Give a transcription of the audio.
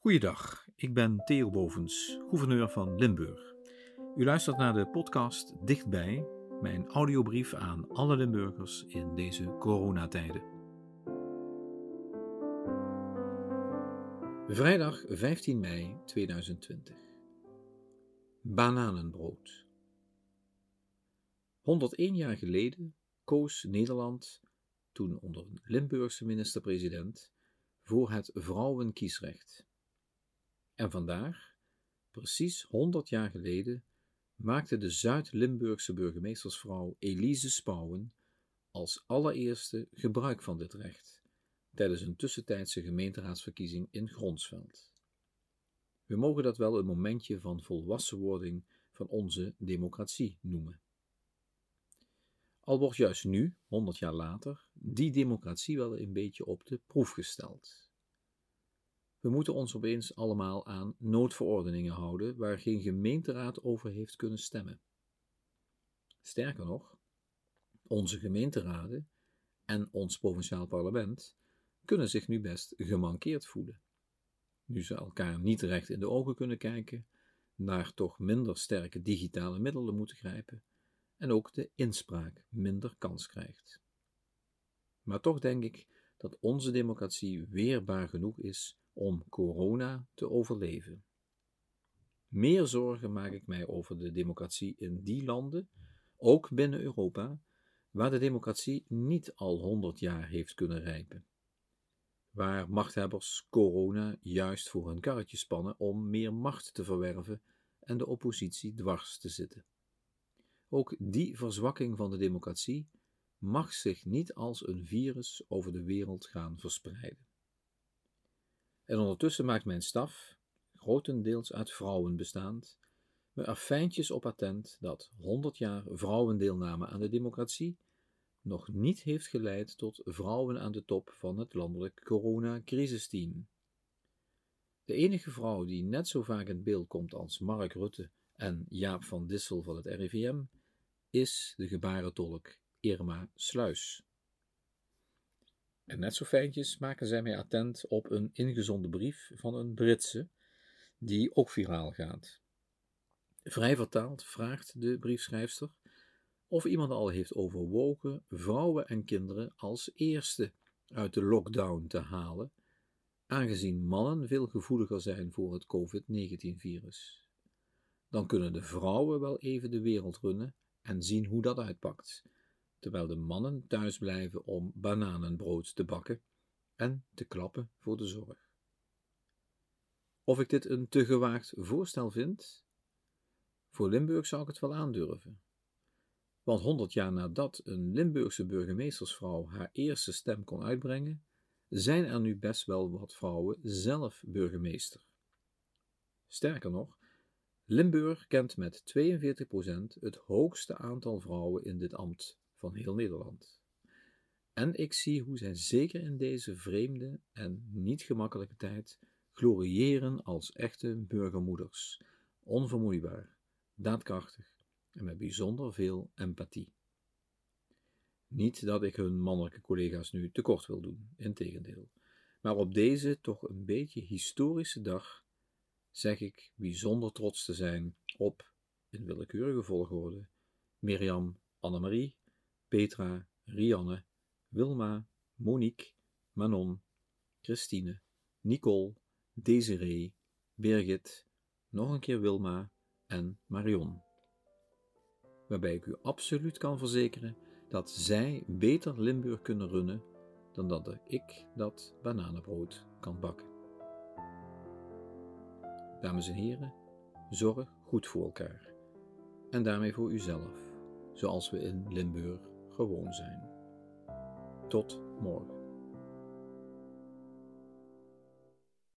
Goeiedag, ik ben Theo Bovens, gouverneur van Limburg. U luistert naar de podcast Dichtbij, mijn audiobrief aan alle Limburgers in deze coronatijden. Vrijdag 15 mei 2020. Bananenbrood. 101 jaar geleden koos Nederland, toen onder een Limburgse minister-president, voor het vrouwenkiesrecht. En vandaag, precies 100 jaar geleden, maakte de Zuid-Limburgse burgemeestersvrouw Elise Spouwen als allereerste gebruik van dit recht tijdens een tussentijdse gemeenteraadsverkiezing in Gronsveld. We mogen dat wel een momentje van volwassenwording van onze democratie noemen. Al wordt juist nu, 100 jaar later, die democratie wel een beetje op de proef gesteld. We moeten ons opeens allemaal aan noodverordeningen houden waar geen gemeenteraad over heeft kunnen stemmen. Sterker nog, onze gemeenteraden en ons provinciaal parlement kunnen zich nu best gemankeerd voelen. Nu ze elkaar niet recht in de ogen kunnen kijken, naar toch minder sterke digitale middelen moeten grijpen en ook de inspraak minder kans krijgt. Maar toch denk ik dat onze democratie weerbaar genoeg is om corona te overleven. Meer zorgen maak ik mij over de democratie in die landen, ook binnen Europa, waar de democratie niet al honderd jaar heeft kunnen rijpen. Waar machthebbers corona juist voor hun karretje spannen om meer macht te verwerven en de oppositie dwars te zitten. Ook die verzwakking van de democratie mag zich niet als een virus over de wereld gaan verspreiden. En ondertussen maakt mijn staf, grotendeels uit vrouwen bestaand, me er fijntjes op attent dat 100 jaar vrouwendeelname aan de democratie nog niet heeft geleid tot vrouwen aan de top van het landelijk coronacrisisteam. De enige vrouw die net zo vaak in beeld komt als Mark Rutte en Jaap van Dissel van het RIVM is de gebarentolk Irma Sluis. En net zo fijntjes maken zij mij attent op een ingezonden brief van een Britse, die ook viraal gaat. Vrij vertaald vraagt de briefschrijfster of iemand al heeft overwogen vrouwen en kinderen als eerste uit de lockdown te halen, aangezien mannen veel gevoeliger zijn voor het COVID-19-virus. Dan kunnen de vrouwen wel even de wereld runnen en zien hoe dat uitpakt terwijl de mannen thuis blijven om bananenbrood te bakken en te klappen voor de zorg. Of ik dit een te gewaagd voorstel vind? Voor Limburg zou ik het wel aandurven. Want honderd jaar nadat een Limburgse burgemeestersvrouw haar eerste stem kon uitbrengen, zijn er nu best wel wat vrouwen zelf burgemeester. Sterker nog, Limburg kent met 42% het hoogste aantal vrouwen in dit ambt van heel Nederland. En ik zie hoe zij zeker in deze vreemde en niet gemakkelijke tijd gloriëren als echte burgermoeders, onvermoeibaar, daadkrachtig en met bijzonder veel empathie. Niet dat ik hun mannelijke collega's nu tekort wil doen, integendeel. Maar op deze toch een beetje historische dag zeg ik bijzonder trots te zijn op, in willekeurige volgorde, Mirjam, Annemarie, Petra, Rianne, Wilma, Monique, Manon, Christine, Nicole, Desiree, Birgit, nog een keer Wilma en Marion. Waarbij ik u absoluut kan verzekeren dat zij beter Limburg kunnen runnen dan dat ik dat bananenbrood kan bakken. Dames en heren, zorg goed voor elkaar en daarmee voor uzelf, zoals we in Limburg gewoon zijn. Tot morgen.